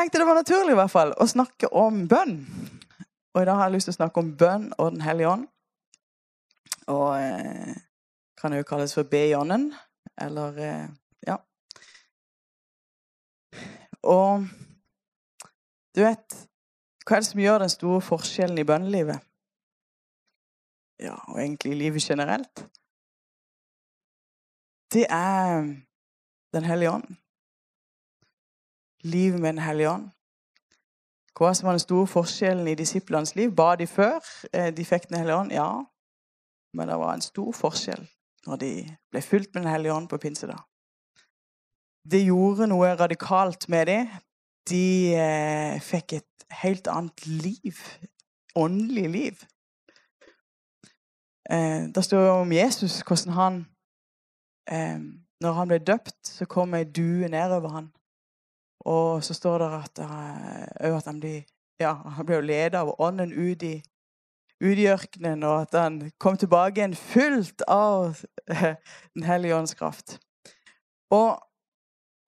tenkte det var naturlig i hvert fall å snakke om bønn. Og i dag har jeg lyst til å snakke om bønn og Den hellige ånd. Og eh, kan jo kalles for be i ånden. Eller eh, ja. Og du vet Hva er det som gjør den store forskjellen i bønnelivet? Ja, og egentlig i livet generelt? Det er Den hellige ånd. Livet med Den hellige ånd. Hva som var den store forskjellen i disiplenes liv? Ba de før eh, de fikk Den hellige ånd? Ja. Men det var en stor forskjell når de ble fylt med Den hellige ånd på pinsedag. Det gjorde noe radikalt med dem. De eh, fikk et helt annet liv. Åndelig liv. Eh, det står jo om Jesus, hvordan han eh, Når han ble døpt, så kom ei due nedover han. Og så står det at, uh, at han blir ja, han ble ledet av ånden ut i, ut i ørkenen, og at han kom tilbake igjen fullt av uh, Den hellige ånds kraft. Og,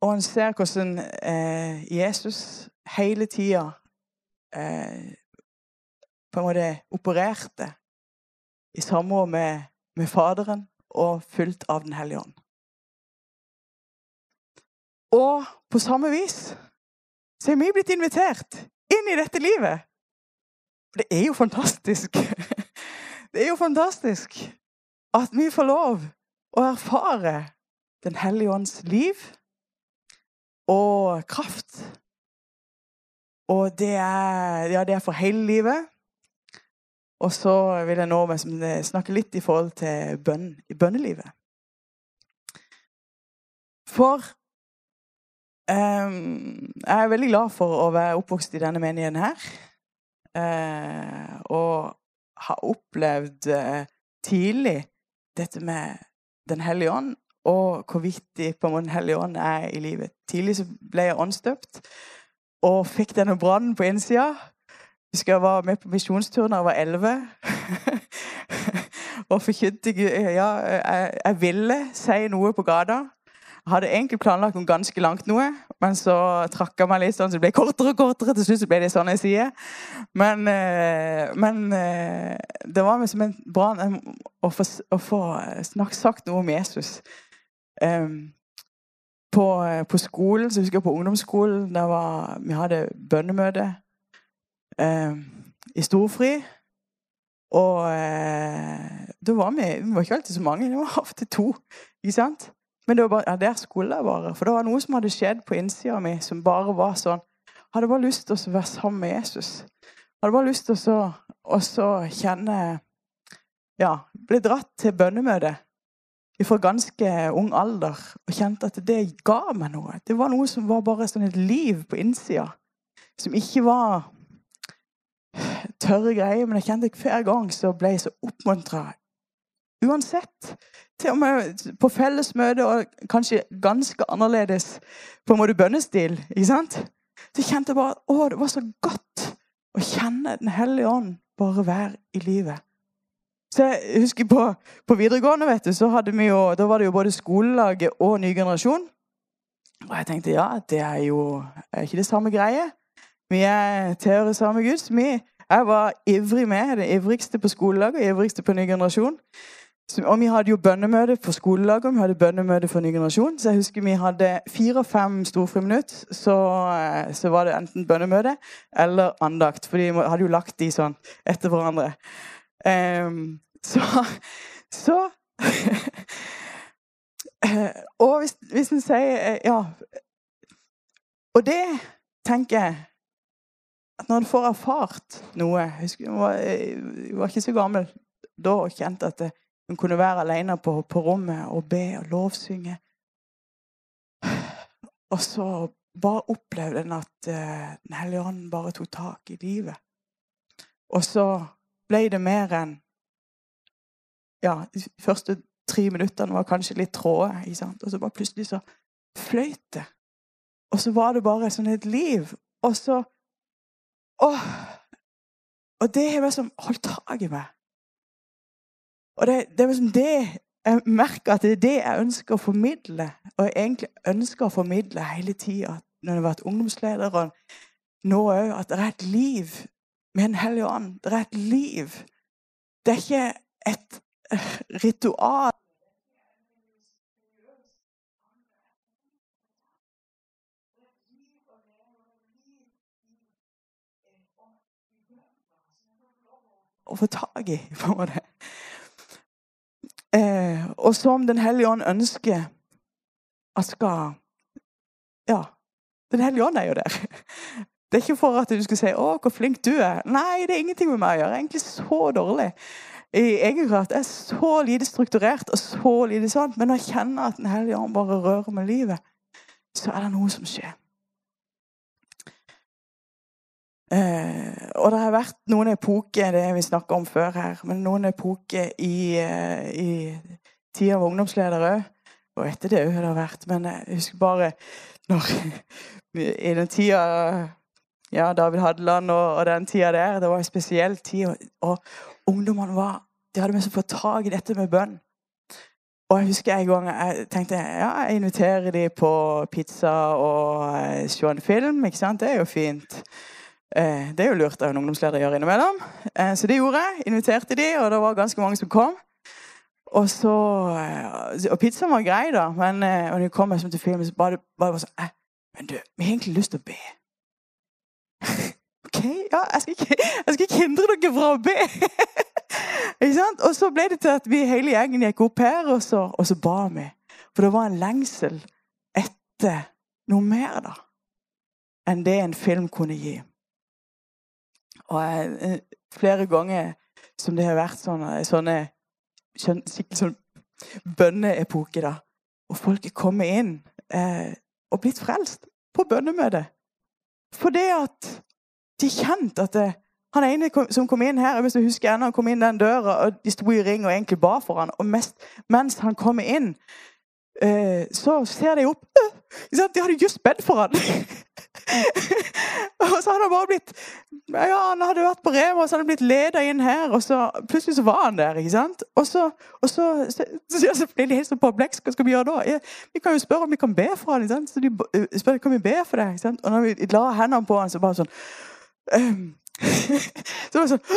og han ser hvordan uh, Jesus hele tida på en måte opererte i samråd med, med Faderen og fullt av Den hellige ånd. Og på samme vis så er vi blitt invitert inn i dette livet. Det er jo fantastisk. Det er jo fantastisk at vi får lov å erfare Den hellige ånds liv og kraft. Og det er, ja, det er for hele livet. Og så vil jeg nå snakke litt i forhold til bønn i bønnelivet. For jeg er veldig glad for å være oppvokst i denne menigheten her. Uh, og ha opplevd uh, tidlig dette med Den hellige ånd, og hvor viktig på Den hellige ånd er i livet. Tidlig så ble jeg åndsdøpt og fikk denne brannen på innsida. Husker jeg var med på misjonstur da jeg var elleve. og forkynte Ja, jeg, jeg ville si noe på gata. Hadde egentlig planlagt noe ganske langt noe, men så trakk jeg meg litt sånn, så det ble kortere og kortere. Til slutt ble det sånn jeg sier. Men, eh, men eh, det var som en brann å få, å få snakket, sagt noe om Jesus. På, på skolen, så husker jeg på ungdomsskolen, der var, vi hadde bønnemøte i storfri. Og eh, da var vi, vi var ikke alltid så mange, det var ofte to. ikke sant? Men det var bare, ja, der skulle jeg være. For det var noe som hadde skjedd på innsida mi, som bare var sånn Hadde bare lyst til å være sammen med Jesus. Hadde bare lyst til å kjenne Ja, bli dratt til bønnemøte fra ganske ung alder og kjente at det ga meg noe. Det var noe som var bare sånn et liv på innsida. Som ikke var tørre greier, men jeg kjente hver gang så ble jeg så oppmuntra. Uansett til og med på fellesmøte og kanskje ganske annerledes på en måte bønnestil. ikke sant? Så kjente jeg bare å, det var så godt å kjenne Den hellige ånd bare være i livet. Så jeg husker på, på videregående vet du, så hadde vi jo, da var det jo både skolelaget og ny generasjon. Og jeg tenkte ja, det er jo er ikke det samme greie. Vi er tilhører samme Gud. Vi, jeg var ivrig med, det ivrigste på skolelaget og ivrigste på ny generasjon. Og vi hadde jo bønnemøte for skolelaget, og vi hadde bønnemøte for ny generasjon. Så jeg husker vi hadde fire og fem storfriminutt. Så, eh, så var det enten bønnemøte eller andakt. For de hadde jo lagt de sånn etter hverandre. Um, så Så Og hvis, hvis en sier eh, Ja. Og det tenker jeg at når en får erfart noe Jeg husker var, jeg var ikke så gammel da og kjente at det, hun kunne være alene på, på rommet og be og lovsynge. Og så bare opplevde en at uh, Den hellige ånd bare tok tak i livet. Og så ble det mer enn Ja, de første tre minuttene var kanskje litt tråde. Og så bare plutselig så fløyt det. Og så var det bare sånn et liv. Og så Åh! Og det har liksom holdt tak i meg. Og det, det er liksom det jeg merker at det er det jeg ønsker å formidle. Og jeg egentlig ønsker å formidle hele tida. når jeg har vært ungdomsleder, og nå òg, at det er et liv med en hellig ånd. Det er et liv. Det er ikke et eh, ritual. Å få tak i, på en måte. Eh, og som Den hellige ånd ønsker at skal Ja. Den hellige ånd er jo der. Det er ikke for at du skal si 'Å, hvor flink du er'. Nei, det er ingenting med meg å gjøre. Jeg er egentlig så dårlig i egenkraft. Jeg er så lite strukturert og så lite sånn. Men når jeg kjenner at Den hellige ånd bare rører med livet, så er det noe som skjer. Eh, og det har vært noen epoker, det vi snakka om før her, men noen epoker i, eh, i tida av ungdomsleder òg. Og etter det òg har det vært. Men jeg husker bare når I den tida ja, David Hadeland og, og, den tida der. Det var en spesiell tid. Og, og ungdommene var De hadde mest fått tak i dette med bønn. Og jeg husker en gang jeg tenkte ja, jeg inviterer de på pizza og eh, se en film. ikke sant? Det er jo fint. Eh, det er jo lurt av en ungdomsleder å gjøre innimellom. Eh, så det gjorde jeg. Inviterte de, og det var ganske mange som kom. Og så, og pizzaen var grei, da, men når de kom til filmen, så bare, bare sånn Men du, vi har egentlig lyst til å be. OK, ja, jeg skal ikke, jeg skal ikke hindre dere fra å be. ikke sant? Og så ble det til at vi hele gjengen gikk opp her, og så, og så ba vi. For det var en lengsel etter noe mer da, enn det en film kunne gi. Og jeg, eh, flere ganger som det har vært sånne, sånne skikkelig sånn bønneepoke, da. Og folk er kommet inn eh, og blitt frelst på bønnemøtet. For det at de kjente at det, han ene som kom inn her, hvis du husker ennå, han kom inn den døra, og de sto i ring og egentlig ba for han, og mest, mens han kommer inn, eh, så ser de opp. De hadde just bedt for han. og så hadde han bare blitt ja, Han hadde vært på Rema og så hadde han blitt leda inn her, og så plutselig så var han der. ikke sant? Og så, og så, så, så, blir de helt sånn på blekk, Hva skal vi gjøre da? Ja, vi kan jo spørre om vi kan be for han, ikke sant? Så de eh, spør kan vi be for deg. ikke sant? Og når vi la hendene på han, så bare sånn um, Så var det sånn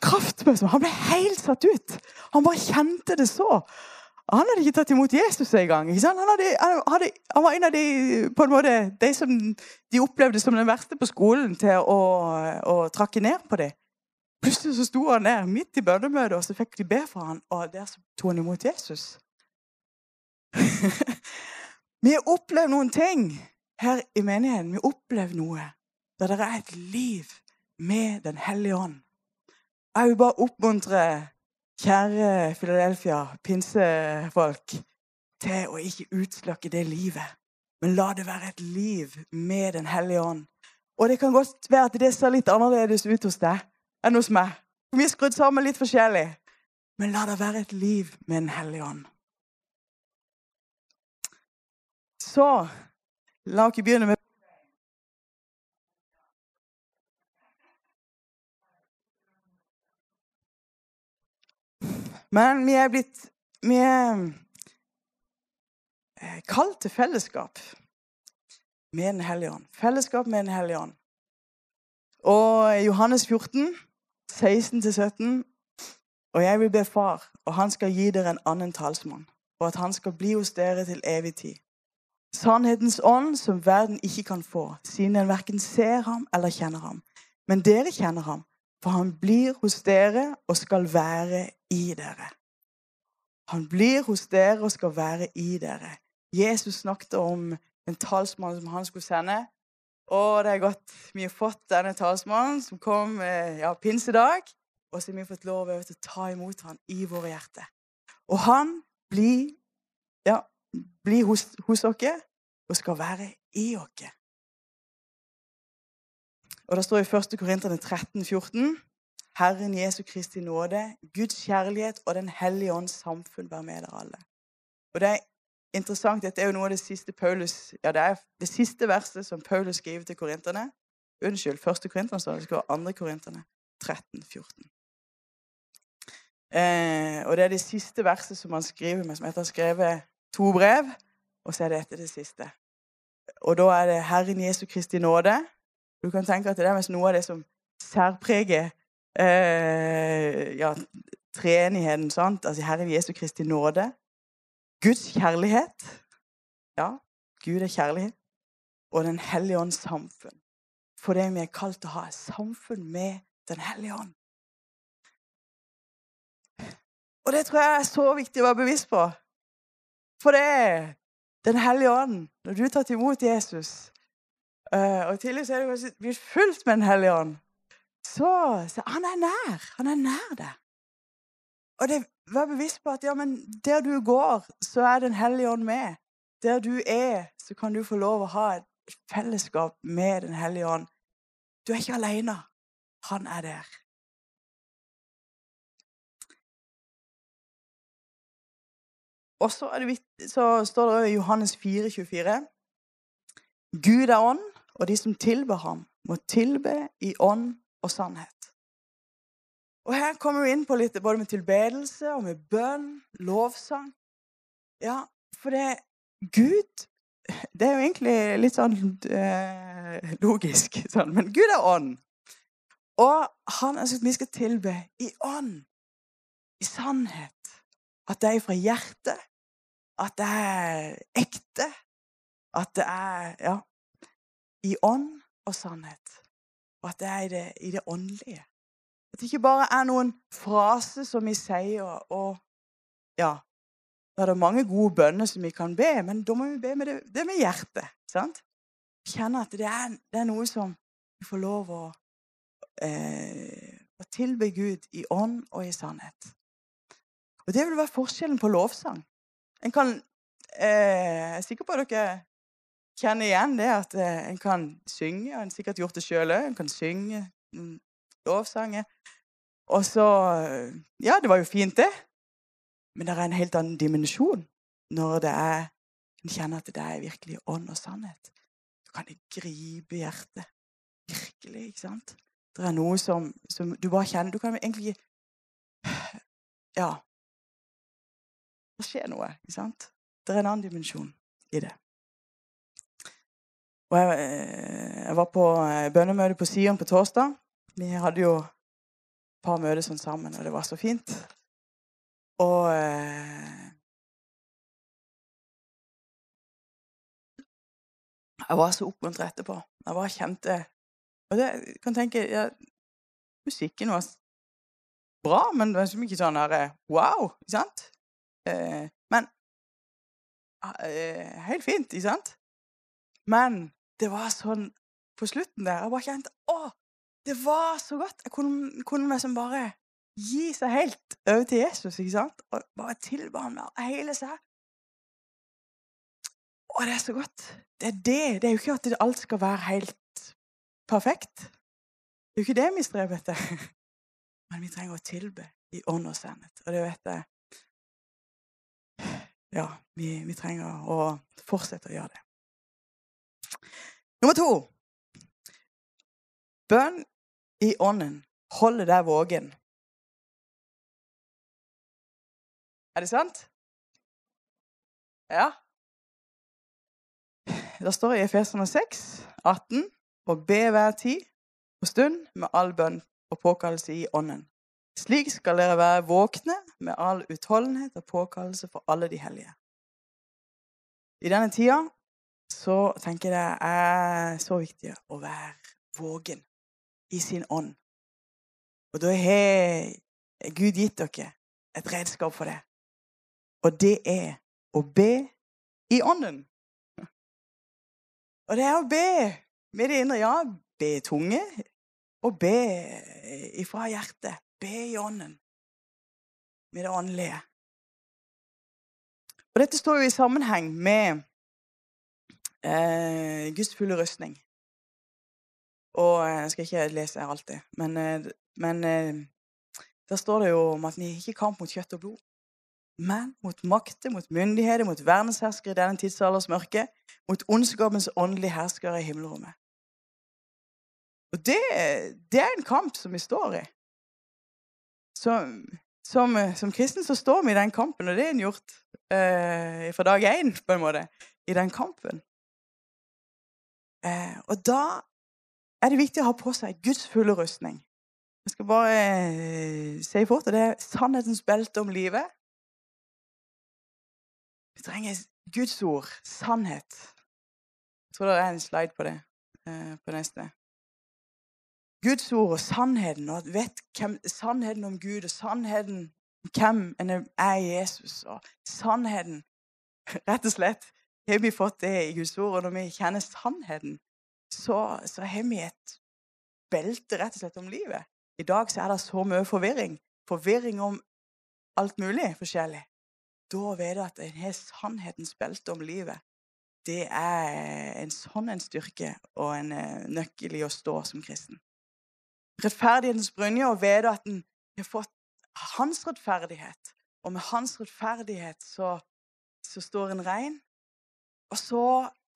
Kraftmessig. Han ble helt satt ut. Han bare kjente det så. Han hadde ikke tatt imot Jesus engang. Han, hadde, han, han var en av de, på en måte, de som de opplevde som den verste på skolen til å, å trakke ned på dem. Plutselig så sto han der midt i bønnemøtet, og så fikk de be for ham, og der så tok han imot Jesus. vi har opplevd noen ting her i menigheten. Vi har opplevd noe der det er et liv med Den hellige ånd. Jeg vil bare oppmuntre Kjære Philadelphia, pinsefolk, til å ikke utslakke det livet. Men la det være et liv med Den hellige ånd. Og det kan godt være at det ser litt annerledes ut hos deg enn hos meg. Vi er skrudd sammen litt forskjellig. Men la det være et liv med Den hellige ånd. Så la oss begynne med Men vi er blitt Vi er eh, kalt til fellesskap med Den hellige ånd. Fellesskap med Den hellige ånd. Og Johannes 14, 16-17 Og jeg vil be Far, og han skal gi dere en annen talsmann, og at han skal bli hos dere til evig tid. Sannhetens ånd som verden ikke kan få, siden den verken ser ham eller kjenner ham. Men dere kjenner ham, for han blir hos dere og skal være i dere. Han blir hos dere og skal være i dere. Jesus snakket om en talsmann som han skulle sende. Og det er godt vi har fått denne talsmannen som kom ja, pinsedag. Og så har vi fått lov til å ta imot ham i våre hjerter. Og han blir, ja, blir hos, hos dere og skal være i oss. Og Det står i 1. Korinterne 13, 14. Herren Jesu Kristi nåde, Guds kjærlighet og Den hellige ånds samfunn være med dere alle. Og det er interessant, Dette er jo noe av det siste Paulus, ja, det er det siste verset som Paulus skriver til korinterne. Unnskyld, første korinterne så det, skal være andre korinterne. 13, 14. Eh, og det er det siste verset som han skriver med, som etter å ha skrevet to brev, og så er det etter det siste. og da er det Herren Jesu Kristi nåde. Du kan tenke at det er noe av det som særpreger eh, ja, treenigheten. sant? Altså Herren Jesu Kristi nåde. Guds kjærlighet. Ja, Gud er kjærlighet. Og Den hellige ånds samfunn. For det vi er kalt å ha er samfunn med Den hellige ånd. Og det tror jeg er så viktig å være bevisst på. For det er Den hellige ånd. Når du tar imot Jesus uh, Og tidligere så er du kanskje blitt fullt med Den hellige ånd. Så, så han er nær. Han er nær deg. Og det, vær bevisst på at ja, men der du går, så er Den hellige ånd med. Der du er, så kan du få lov å ha et fellesskap med Den hellige ånd. Du er ikke alene. Han er der. Og så, så står det i Johannes 4, 24 Gud er ånd, og de som tilber ham, må tilbe i ånd og sannhet. Og Her kommer vi inn på litt både med tilbedelse og med bønn, lovsang. Ja, for det Gud Det er jo egentlig litt sånn eh, logisk, sånn, men Gud er ånd. Og han ønsker at vi skal tilbe i ånd, i sannhet. At det er fra hjertet. At det er ekte. At det er ja, i ånd og sannhet. Og at det er i det, i det åndelige. At det ikke bare er noen fraser som vi sier og Ja, da er det mange gode bønner som vi kan be, men da må vi be med det, det med hjertet. sant? Kjenne at det er, det er noe som vi får lov å, eh, å tilbe Gud i ånd og i sannhet. Og Det vil være forskjellen på lovsang. En kan eh, Jeg er sikker på at dere kjenner igjen det at eh, en kan synge. Og en har sikkert gjort det sjøl òg. En kan synge mm, lovsanger. Og så Ja, det var jo fint, det. Men det er en helt annen dimensjon når det er en kjenner at det er virkelig ånd og sannhet. Så kan det gripe hjertet. Virkelig, ikke sant? Det er noe som, som du bare kjenner Du kan egentlig Ja, det skjer noe. ikke sant? Det er en annen dimensjon i det. Og jeg, eh, jeg var på eh, bønnemøte på Sion på torsdag. Vi hadde jo et par møter sånn sammen, og det var så fint. Og eh, Jeg var så oppmuntret etterpå. Jeg bare kjente Og det jeg kan tenke ja, Musikken var bra, men det var liksom ikke sånn her Wow! Ikke sant? Men eh, Helt fint, ikke sant? Men det var sånn på slutten der Jeg bare kjente Å, det var så godt! Jeg kunne, kunne liksom bare gi seg helt over til Jesus, ikke sant? Og bare tilbe ham med hele seg. Å, det er så godt. Det er det. Det er jo ikke at alt skal være helt perfekt. Det er jo ikke det vi streber etter. Men vi trenger å tilbe i ånd og sannhet. Og det vet jeg ja, vi, vi, trenger å fortsette å gjøre det. Nummer to Bønn i ånden holder deg vågen. Er det sant? Ja. Det står i Efeserne 6, 18, og be hver tid og stund med all bønn og påkallelse i ånden. Slik skal dere være våkne med all utholdenhet og påkallelse for alle de hellige. I denne tida så tenker jeg det er så viktig å være vågen i sin ånd. Og da har Gud gitt dere et redskap for det. Og det er å be i ånden. Og det er å be med det indre. Ja, be tunge, og be ifra hjertet. Be i ånden. Med det åndelige. Og dette står jo i sammenheng med eh, Guds fulle rustning. Og eh, Jeg skal ikke lese alt det, men, eh, men eh, der står det jo om at vi ikke kamp mot kjøtt og blod, men mot makter, mot myndigheter, mot verdensherskere i denne tidsalders mørke, mot ondskapens åndelige herskere i himmelrommet. Og det, det er en kamp som vi står i som, som, som, kristen så står vi i den kampen, og det er en gjort eh, fra dag én, på en måte, i den kampen. Eh, og da er det viktig å ha på seg Guds fulle rustning. Jeg skal bare eh, si fort, og det er sannhetens belte om livet. Vi trenger Guds ord, sannhet. Jeg tror det er en slide på det eh, på neste. Guds ord og sannheten, og vet hvem, sannheten om Gud og sannheten om hvem en er i Jesus. Og sannheten Rett og slett har vi fått det i Guds ord. Og når vi kjenner sannheten, så, så har vi et belte rett og slett om livet. I dag så er det så mye forvirring. Forvirring om alt mulig forskjellig. Da vet du at en har sannhetens belte om livet. Det er en sånn en styrke og en eh, nøkkel i å stå som kristen. Rettferdighetens brynje og vite at en har fått hans rettferdighet. Og med hans rettferdighet så, så står en rein. Og så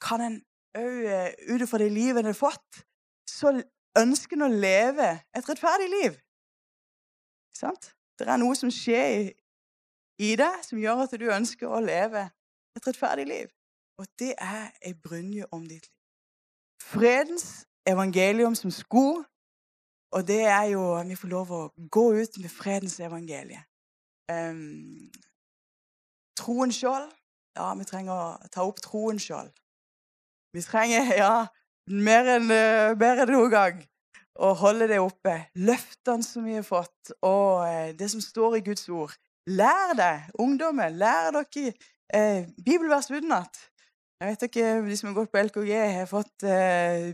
kan en òg, ut ifra det livet en har fått, så ønsker en å leve et rettferdig liv. Sant? Det er noe som skjer i deg som gjør at du ønsker å leve et rettferdig liv. Og det er ei brynje om ditt liv. Fredens evangelium som sko, og det er jo Vi får lov å gå ut med fredens evangelie. Um, troen skjold. Ja, vi trenger å ta opp troen sjøl. Vi trenger, ja, mer enn, uh, mer enn noen gang å holde det oppe. Løftene som vi har fått, og uh, det som står i Guds ord. Lær deg, ungdommen. lær dere uh, bibelvers utenat. Jeg vet ikke de som har gått på LKG, har fått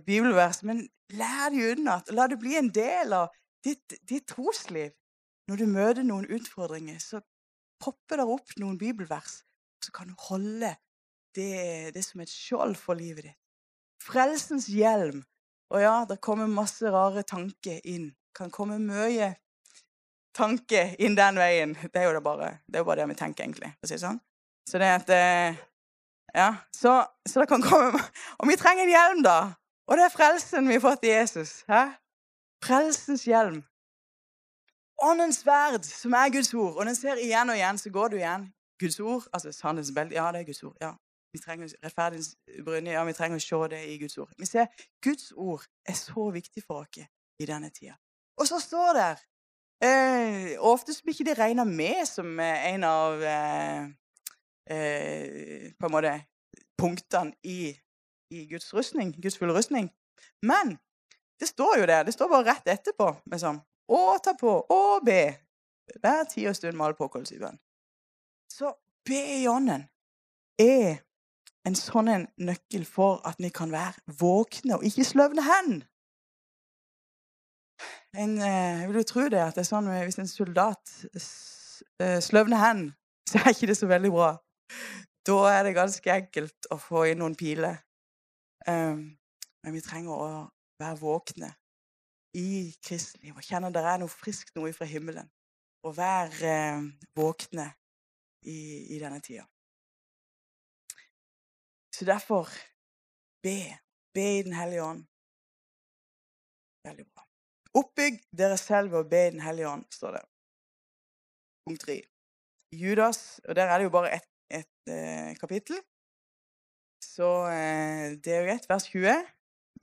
bibelvers, men lær de utenat. La det bli en del av ditt, ditt trosliv. Når du møter noen utfordringer, så popper det opp noen bibelvers. Så kan du holde det, det som et skjold for livet ditt. Frelsens hjelm. Og ja, det kommer masse rare tanker inn. Kan komme mye tanker inn den veien. Det er jo det bare det, bare det vi tenker, egentlig. å si sånn. Så det at eh, Ja, så, så, det kan komme Og vi trenger en hjelm, da! Og det er frelsen vi har fått i Jesus. Hæ? Frelsens hjelm. Åndens sverd, som er Guds ord. Og den ser igjen og igjen, så går du igjen. Guds ord, altså sannhetens belte. Ja, det er Guds ord. ja. Vi trenger rettferdighetens brynje. Ja, vi trenger å se det i Guds ord. Vi ser Guds ord er så viktig for oss i denne tida. Og så står det eh, ofte blir ikke det regna med som eh, en av eh, eh, på en måte punktene i, i Guds rustning, Guds fulle rustning. Men det står jo der. Det står bare rett etterpå. Liksom. Å ta på, å be. Hver tid og stund med all påkallelse i bønn. Be i ånden er en sånn en nøkkel for at vi kan være våkne og ikke sløvne hen. En, eh, jeg vil jo tro det at det er sånn hvis en soldat eh, sløvner hen, så er ikke det så veldig bra. Da er det ganske enkelt å få inn noen piler. Um, men vi trenger å være våkne i kristeliv og kjenne det er noe friskt noe fra himmelen. Og være eh, våkne i, i denne tida. Så derfor be. Be i Den hellige ånd. Veldig bra. Oppbygg dere selv ved å be i Den hellige ånd, står det. Punkt tre. Judas, og der er det jo bare ett et, eh, kapittel. Så eh, det er jo greit. Vers 20.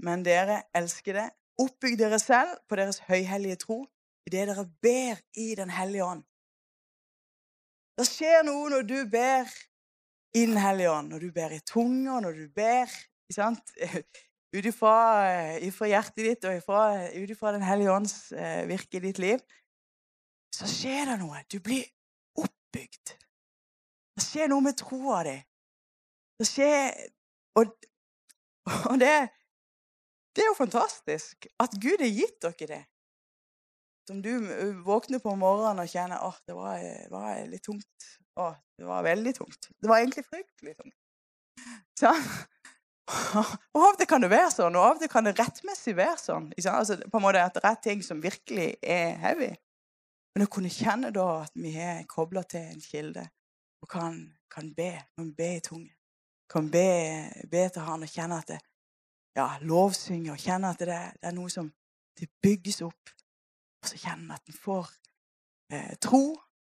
Men dere elskede, oppbygg dere selv på deres høyhellige tro idet dere ber i Den hellige ånd. Det skjer noe når du ber i Den hellige ånd. Når du ber i tunger, når du ber ut ifra hjertet ditt og ut ifra Den hellige ånds eh, virke i ditt liv, så skjer det noe. Du blir oppbygd. Det skjer noe med troa di. Det skjer Og, og det, det, er jo fantastisk at Gud har gitt dere det. Som du våkner på morgenen og kjenner at det var, var litt tungt. Å, det var veldig tungt. Det var egentlig fryktelig tungt. Sånn. Og Av og til kan det være sånn, og av og til kan det rettmessig være sånn. Altså, på en måte At det er ting som virkelig er heavy. Men å kunne kjenne da at vi er kobla til en kilde og kan, kan be, kan be i tunge. Kan be, be til Han og kjenne at det ja, lovsynge og kjenne at det, det er noe som det bygges opp. Og så kjenner vi at en får eh, tro,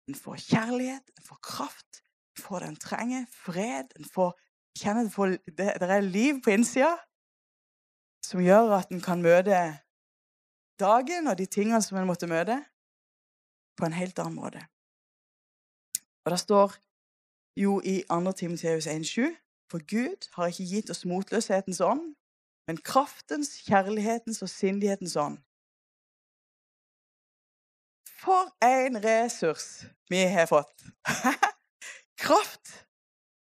en får kjærlighet, en får kraft, en får det en trenger, fred. En får kjenne at det, det er liv på innsida. som gjør at en kan møte dagen og de tingene som en måtte møte, på en helt annen måte. Og det står jo i 2. Timoteus 1,7.: For Gud har ikke gitt oss motløshetens ånd, men kraftens, kjærlighetens og sindighetens ånd. For en ressurs vi har fått! Kraft,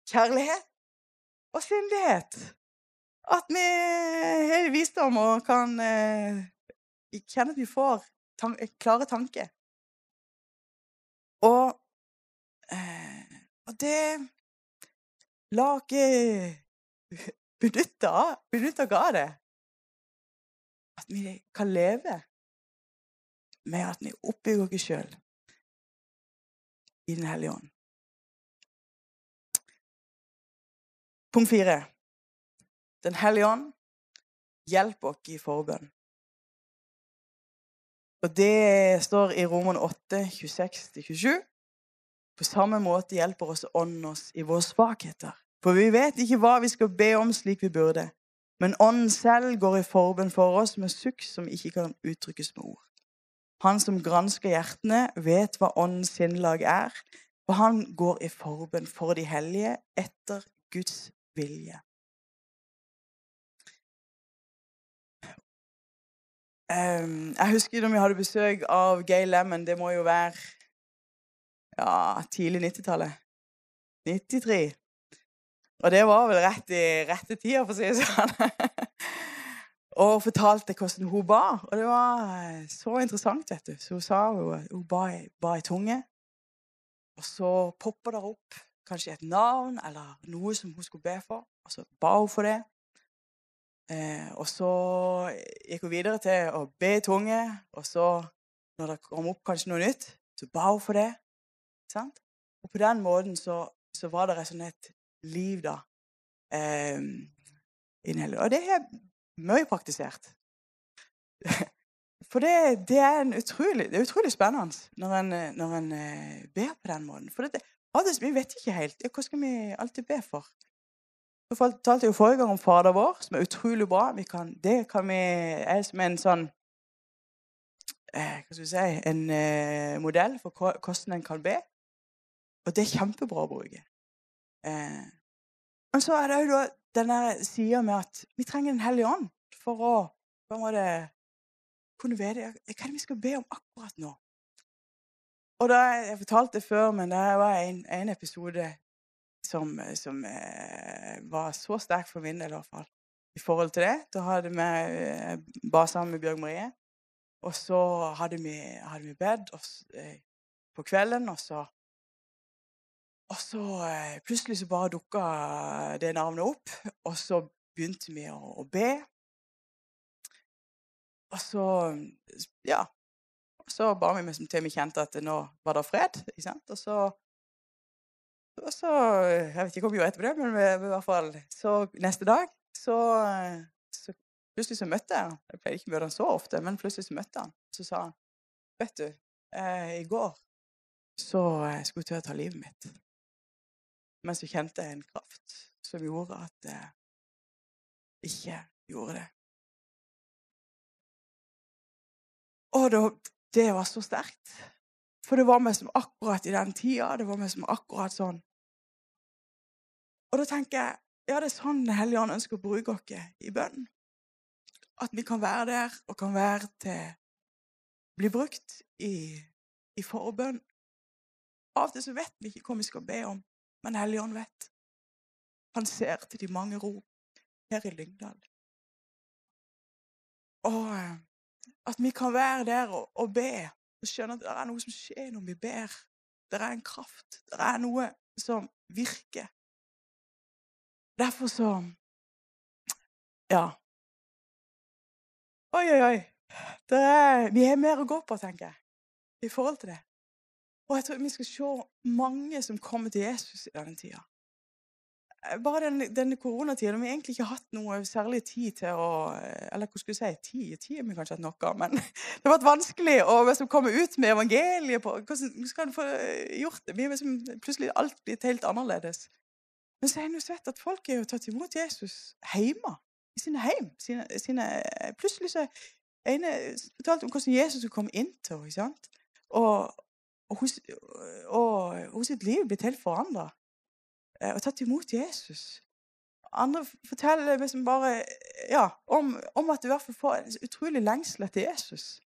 kjærlighet og sindighet. At vi har visdom og kan eh, kjenne at vi får tan klare tanker. Og, eh, og det La ikke benytte av det. At vi kan leve med at vi oppbygger oss sjøl i Den hellige ånd. Punkt fire. Den hellige ånd hjelper oss i forbønn. Og det står i Roman 8, 26-27. På samme måte hjelper også Ånden oss i våre svakheter. For vi vet ikke hva vi skal be om slik vi burde. Men Ånden selv går i forbønn for oss med sukk som ikke kan uttrykkes med ord. Han som gransker hjertene, vet hva Åndens sinnlag er, og han går i forbønn for de hellige etter Guds vilje. Um, jeg husker da vi hadde besøk av Gay Lemon. Det må jo være ja, tidlig 90-tallet. 93. Og det var vel rett i rette tida, for å si det sånn. og fortalte hvordan hun ba. Og det var eh, så interessant, vet du. Så hun sa hun, hun ba, ba i tunge. Og så poppa det opp kanskje et navn eller noe som hun skulle be for. Og så ba hun for det. Eh, og så gikk hun videre til å be i tunge, og så, når det kom opp kanskje noe nytt, så ba hun for det. Sant? Og på den måten så, så var det et liv, da. Eh, og det er mye praktisert. For det, det, er utrolig, det, er utrolig, spennende når en, når en eh, ber på den måten. For det, vi vet ikke helt hva skal vi alltid be for. Jeg talte jo forrige gang om Fader vår, som er utrolig bra. Kan, det kan vi, er som en sånn eh, Hva skal vi si En eh, modell for hvordan en kan be. Og det er kjempebra å bruke. Eh, men så er det jo denne sida med at vi trenger Den hellige ånd for å på en måte kunne vite hva vi skal be om akkurat nå. Og da, Jeg fortalte det før, men det var en, en episode som, som eh, var så sterk for min del, i hvert fall. I forhold til det. Da hadde vi eh, ba sammen med Bjørg Marie. Og så hadde vi, hadde vi bedt eh, på kvelden, og så Og så eh, plutselig så bare dukka det navnet opp, og så begynte vi å, å be. Og så Ja. Så ba vi til vi kjente at nå var det fred. ikke sant? Og så og så Jeg vet ikke om vi gjorde etterpå det, men i hvert fall Så neste dag så, så Plutselig så møtte jeg han. Jeg pleide ikke å møte han så ofte, men plutselig så møtte han. Så sa han Vet du, eh, i går så eh, skulle jeg ta livet mitt. Men så kjente jeg en kraft som gjorde at jeg ikke gjorde det. Og det, det var så sterkt. For det var meg som akkurat i den tida. Det var meg som akkurat sånn. Og da tenker jeg ja, det er sånn Den hellige ånd ønsker å bruke oss i bønn. At vi kan være der og kan være til Bli brukt i, i forbønn. Av og til så vet vi ikke hva vi skal be om, men Helligånd vet. Han ser til de mange rop her i Lyngdal. Og eh, at vi kan være der og, og be og skjønne at det er noe som skjer når vi ber. Det er en kraft. Det er noe som virker. Derfor så Ja. Oi, oi, oi. Er, vi har mer å gå på, tenker jeg, i forhold til det. Og jeg tror vi skal se mange som kommer til Jesus i denne tida. Eh, bare denne, denne koronatida har vi egentlig ikke hatt noe særlig tid til å eh, Eller hva skulle jeg si? Tid, tid har vi kanskje hatt noe men det har vært vanskelig å liksom, komme ut med evangeliet på Hvordan skal en få eh, gjort det? Vi har liksom, plutselig alt blitt helt annerledes. Men så har en jo sett at folk har tatt imot Jesus hjemme. i sine hjem. Sine, sine, plutselig så ene fortalte om hvordan Jesus kom inn til henne. Og, og, hos, og hun sitt liv blitt helt forandra. Eh, og tatt imot Jesus. Andre forteller liksom bare ja, om, om, at du i hvert fall får en utrolig lengsel etter Jesus.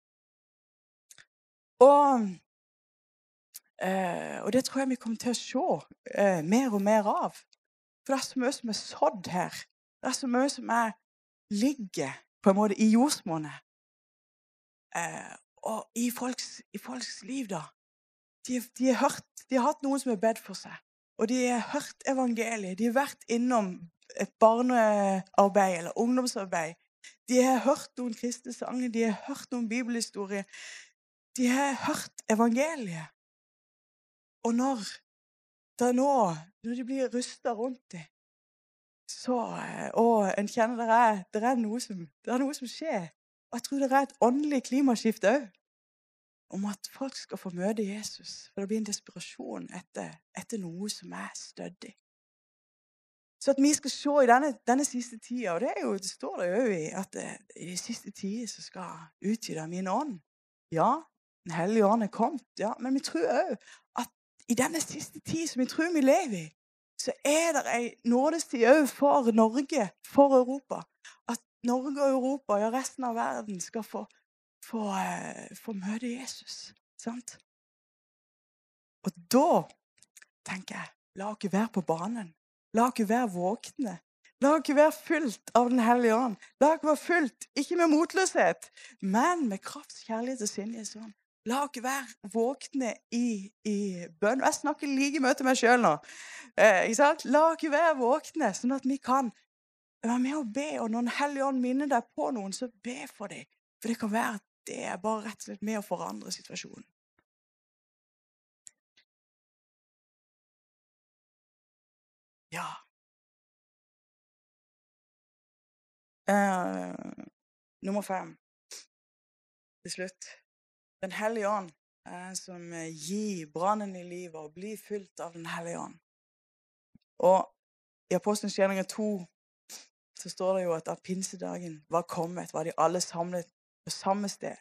Og, eh, og det tror jeg vi kommer til å se eh, mer og mer av. For det er så mye som er sådd her. Det er så mye som er, ligger på en måte i jordsmonnet. Eh, og i folks, i folks, liv, da. De, de, har hørt, de har hatt noen som har bedt for seg. Og de har hørt evangeliet. De har vært innom et barnearbeid eller ungdomsarbeid. De har hørt noen kristne sanger, de har hørt noen bibelhistorier. De har hørt evangeliet. Og når det nå, når de blir rusta rundt dem, så Og en kjenner det er, det er, noe som, det er noe som skjer. Og jeg tror det er et åndelig klimaskifte òg. Om at folk skal få møte Jesus. For det blir en desperasjon etter, etter noe som er stødig. Så at vi skal se i denne, denne siste tida, og det, jo, det står det jo i at det, eh, i de siste tider så skal utgyte min ånd. Ja, Den hellige ånd er kommet, ja, men vi tror òg at i denne siste tid som vi tror vi lever i, så er det ei nådestid òg for Norge, for Europa. At Norge og Europa, ja resten av verden, skal få, få, uh, få møte Jesus. Sant? Og da tenker jeg la oss være på banen. La oss være våkne. La oss være fylt av Den hellige ånd. La oss være fylt, ikke med motløshet, men med kraft, kjærlighet og sinne. sånn. La oss være våkne i, i bønn. Jeg snakker like mye til meg sjøl nå. Eh, La oss være våkne, sånn at vi kan være med og be, og når Den hellige ånd minner deg på noen, så be for dem. For det kan være at det er bare rett og slett med å forandre situasjonen. Ja uh, Nummer fem til slutt. Den hellige ånd den som gir brannen i livet og blir fylt av Den hellige ånd. Og i Apostelens gjerninger 2 så står det jo at da pinsedagen var kommet, var de alle samlet på samme sted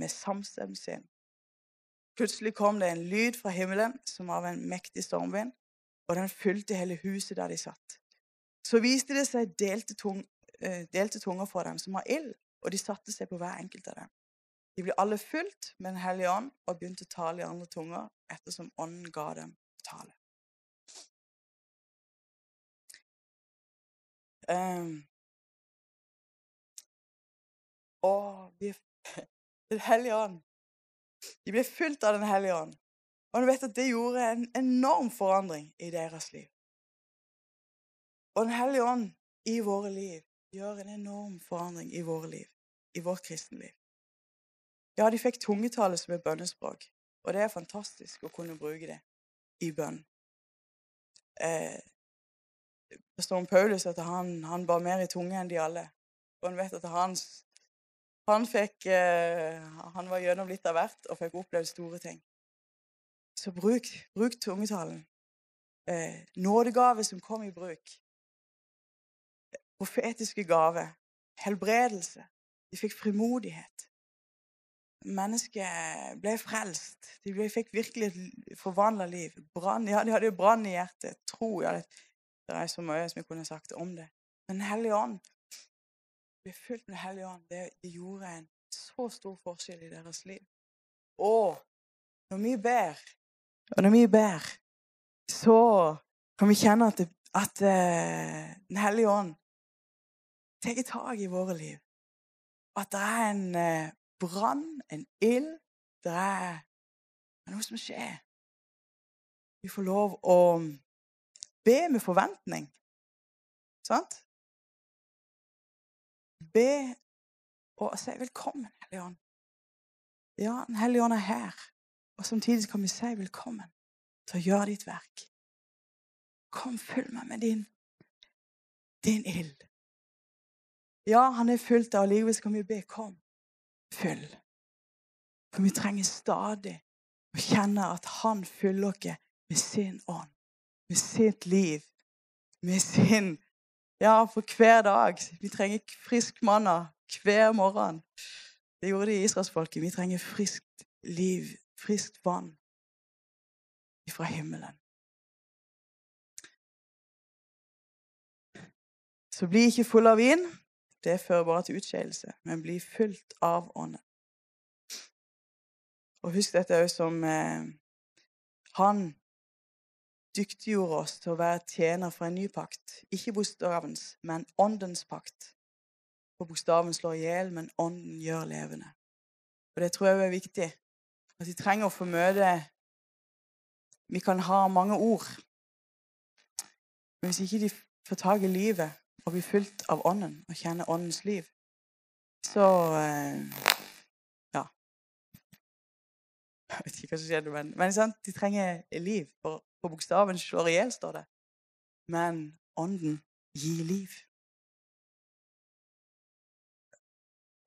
med samstemmen sin. Plutselig kom det en lyd fra himmelen som av en mektig stormvind, og den fylte hele huset der de satt. Så viste det seg delte, tung, uh, delte tunger for dem som har ild, og de satte seg på hver enkelt av dem. De ble alle fulgt med Den hellige ånd og begynte å tale i andre tunger ettersom ånden ga dem tale. Um, og vi Den hellige ånd. De ble fylt av Den hellige ånd. Og du vet at det gjorde en enorm forandring i deres liv. Og Den hellige ånd i våre liv gjør en enorm forandring i våre liv, i vårt kristenliv. Ja, de fikk tungetale som et bønnespråk, og det er fantastisk å kunne bruke det i bønn. Eh, det står om Paulus at han, han bar mer i tunge enn de alle. Og han vet at han, han fikk eh, Han var gjennom litt av hvert og fikk opplevd store ting. Så bruk, bruk tungetalen. Eh, nådegave som kom i bruk. Profetiske gave. Helbredelse. De fikk frimodighet. Mennesket ble frelst. De ble, fikk virkelig et forvandla liv. Brann, ja, de hadde jo brann i hjertet. Tro. Ja, det er så mye som jeg kunne sagt om det. Men Den ånd bli fylt med Hellig ånd, det, gjorde en så stor forskjell i deres liv. Og når vi ber, og når vi ber, så kan vi kjenne at, at uh, Den hellige ånd tar tak i våre liv. At det er en uh, brann, en ild. Det er noe som skjer. Vi får lov å Be med forventning. Sant? Be og si 'velkommen, Hellige Ånd'. Ja, Den hellige ånd er her. Og samtidig kan vi si 'velkommen' til å gjøre ditt verk. Kom, følg meg med din, din ild. Ja, han er fullt av livet, så kan vi be 'kom, fyll'. For vi trenger stadig å kjenne at han fyller oss med sin ånd med sitt liv, med sin Ja, for hver dag. Vi trenger frisk manna hver morgen. Det gjorde de israelsfolket. Vi trenger friskt liv, friskt vann fra himmelen. Så bli ikke full av vin. Det fører bare til utskeielse. Men bli fullt av ånden. Og husk dette òg som eh, Han dyktiggjorde oss til å være tjener for en ny pakt. Ikke bokstavens, men åndens pakt. For bokstaven slår i hjel, men ånden gjør levende. Og det tror jeg er viktig. At vi trenger å få møte Vi kan ha mange ord, men hvis ikke de får tak i livet og blir fulgt av ånden og kjenner åndens liv, så eh. Jeg vet ikke hva som skjedde, men, men sant? de trenger liv. For på bokstaven slår i hjel, står det. Men ånden gir liv.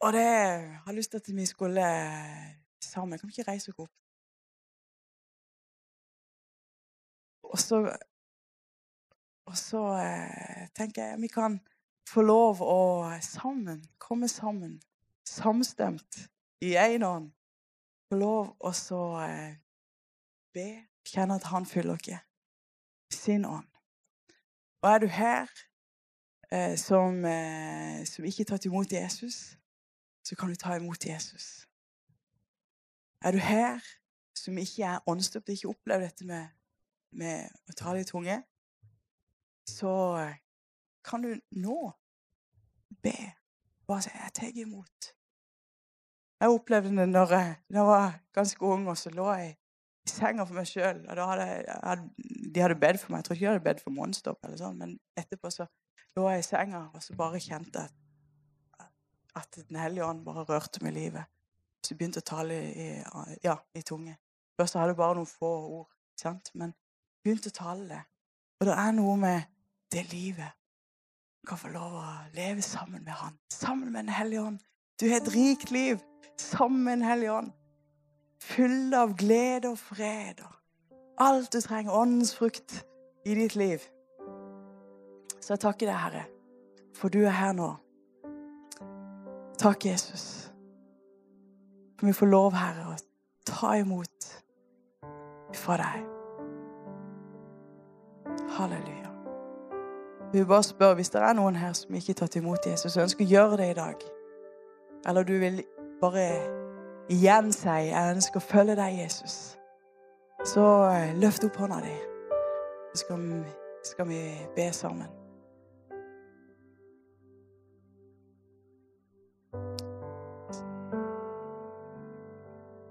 Og det jeg har lyst til at vi skulle sammen Kan vi ikke reise oss opp? Og så, og så eh, tenker jeg vi kan få lov å sammen, komme sammen, samstemt i én ånd, få lov å så eh, be, kjenne at Han fyller dere sin ånd. Og er du her eh, som, eh, som ikke har tatt imot Jesus, så kan du ta imot Jesus. Er du her som ikke er åndsdøpt, ikke opplever dette med, med å tale i tunge, så kan du nå be. Bare si 'Jeg tar imot'. Jeg opplevde det når jeg, når jeg var ganske ung, og så lå jeg i senga for meg sjøl. De hadde bedt for meg. Jeg tror ikke de hadde bedt for Monstop, eller sånn, men etterpå så lå jeg i senga og så bare kjente at at Den hellige ånd bare rørte meg i livet. Så jeg begynte å tale i, ja, i tunge. Først hadde jeg bare noen få ord, sant? men begynte å tale det. Og det er noe med det livet. Du kan få lov å leve sammen med Han, sammen med Den hellige ånd. Du har et rikt liv sammen hellige ånd. Full av glede og fred og alt du trenger. Åndens frukt i ditt liv. Så jeg takker deg, Herre, for du er her nå. Takk, Jesus. For vi får lov, Herre, å ta imot fra deg. Halleluja. Vi bare spørre, Hvis det er noen her som ikke har tatt imot Jesus, og ønsker å gjøre det i dag, eller du vil bare igjen si 'Jeg ønsker å følge deg, Jesus', så eh, løft opp hånda di, så skal, skal vi be sammen.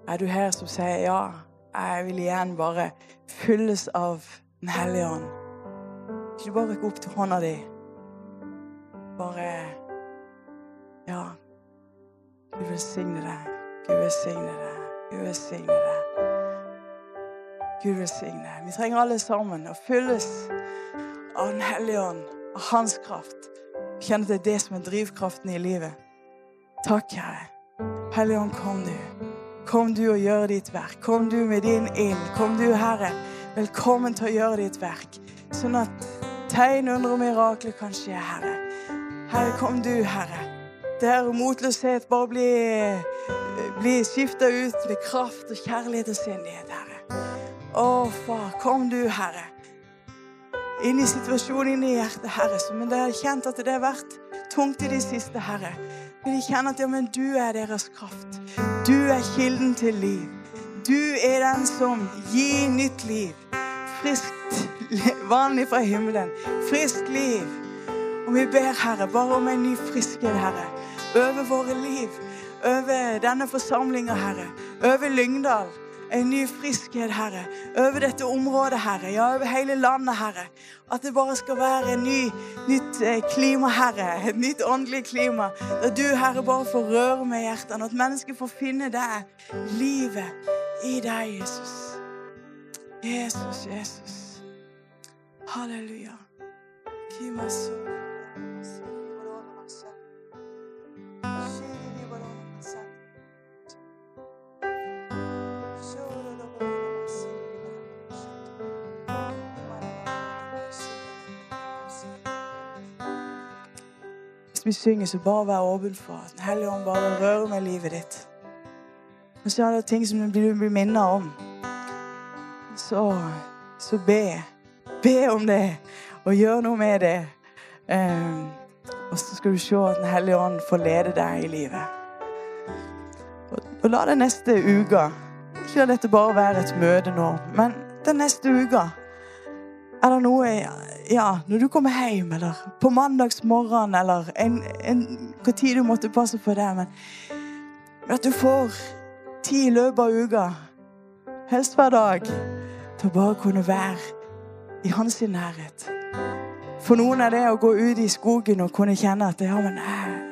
Er du her som sier ja, jeg vil igjen bare fylles av Den hellige ånd? Ikke bare rekke opp til hånda di. Bare. Gud velsigne deg. Gud velsigne deg. Gud velsigne deg. Gud velsigne. Vi trenger alle sammen å fylles av Den hellige ånd, av Hans kraft. Kjenne at det er det som er drivkraften i livet. Takk, Herre. Hellige ånd, kom du. Kom du og gjør ditt verk. Kom du med din ild. Kom du, Herre. Velkommen til å gjøre ditt verk, sånn at tegn, under og mirakler kan skje, Herre. Herre, kom du, Herre. Der motløshet bare blir, blir skifta ut med kraft og kjærlighet og sinnighet, Herre. Å, far, kom du, Herre. Inn i situasjonen, inn i hjertet, Herre. Men det har kjent at det har vært tungt i det siste, Herre. Men de kjenner at ja, men du er deres kraft. Du er kilden til liv. Du er den som gir nytt liv. Friskt vann fra himmelen. Friskt liv. Og vi ber, Herre, bare om en ny friskhet, Herre. Over våre liv. Over denne forsamlinga, Herre. Over Lyngdal. En ny friskhet, Herre, over dette området, Herre. Ja, over hele landet, Herre. At det bare skal være en ny, nytt eh, klima, Herre. Et nytt åndelig klima. Der du, Herre, bare får røre med hjertene. At mennesker får finne deg, livet i deg, Jesus. Jesus, Jesus. Halleluja. Kimasu. Vi synger, så bare vær åpen for at Den hellige ånd bare rører med livet ditt. Og så er det ting som du blir minnet om. Så, så be. Be om det, og gjør noe med det. Um, og så skal du se at Den hellige ånd får lede deg i livet. Og, og la den neste uka Ikke la dette bare være et møte nå, men den neste uka er det noe Ja, når du kommer hjem, eller på mandagsmorgen, eller en, en, hva tid du måtte passe på det, men at du får tid i løpet av uka, helst hver dag, til å bare kunne være i hans nærhet. For noen er det å gå ut i skogen og kunne kjenne at ja, men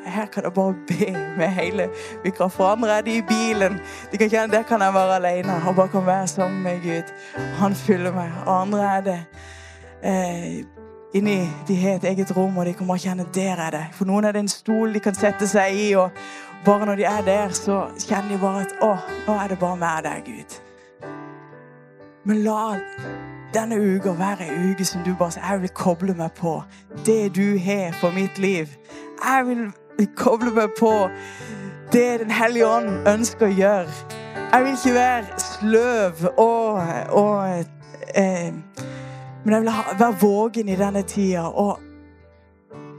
her kan jeg bare be med hele Vi kan forandre det i bilen. De kan kjenne Der kan jeg være alene og bare kan være sammen med Gud. Han fyller meg. Og andre er det eh, inni De har et eget rom, og de kommer å kjenne der er det. For noen er det en stol de kan sette seg i, og bare når de er der, så kjenner de bare at å, nå er det bare meg der, Gud. Men la denne uka være ei uke som du bare sier Jeg vil koble meg på det du har for mitt liv. Jeg vil koble meg på det Den hellige ånd ønsker å gjøre. Jeg vil ikke være sløv og, og eh, Men jeg vil ha, være vågen i denne tida og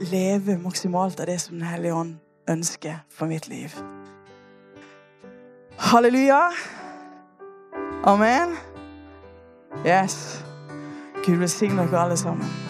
leve maksimalt av det som Den hellige ånd ønsker for mitt liv. Halleluja. Amen. Yes. Gud velsigne dere alle sammen.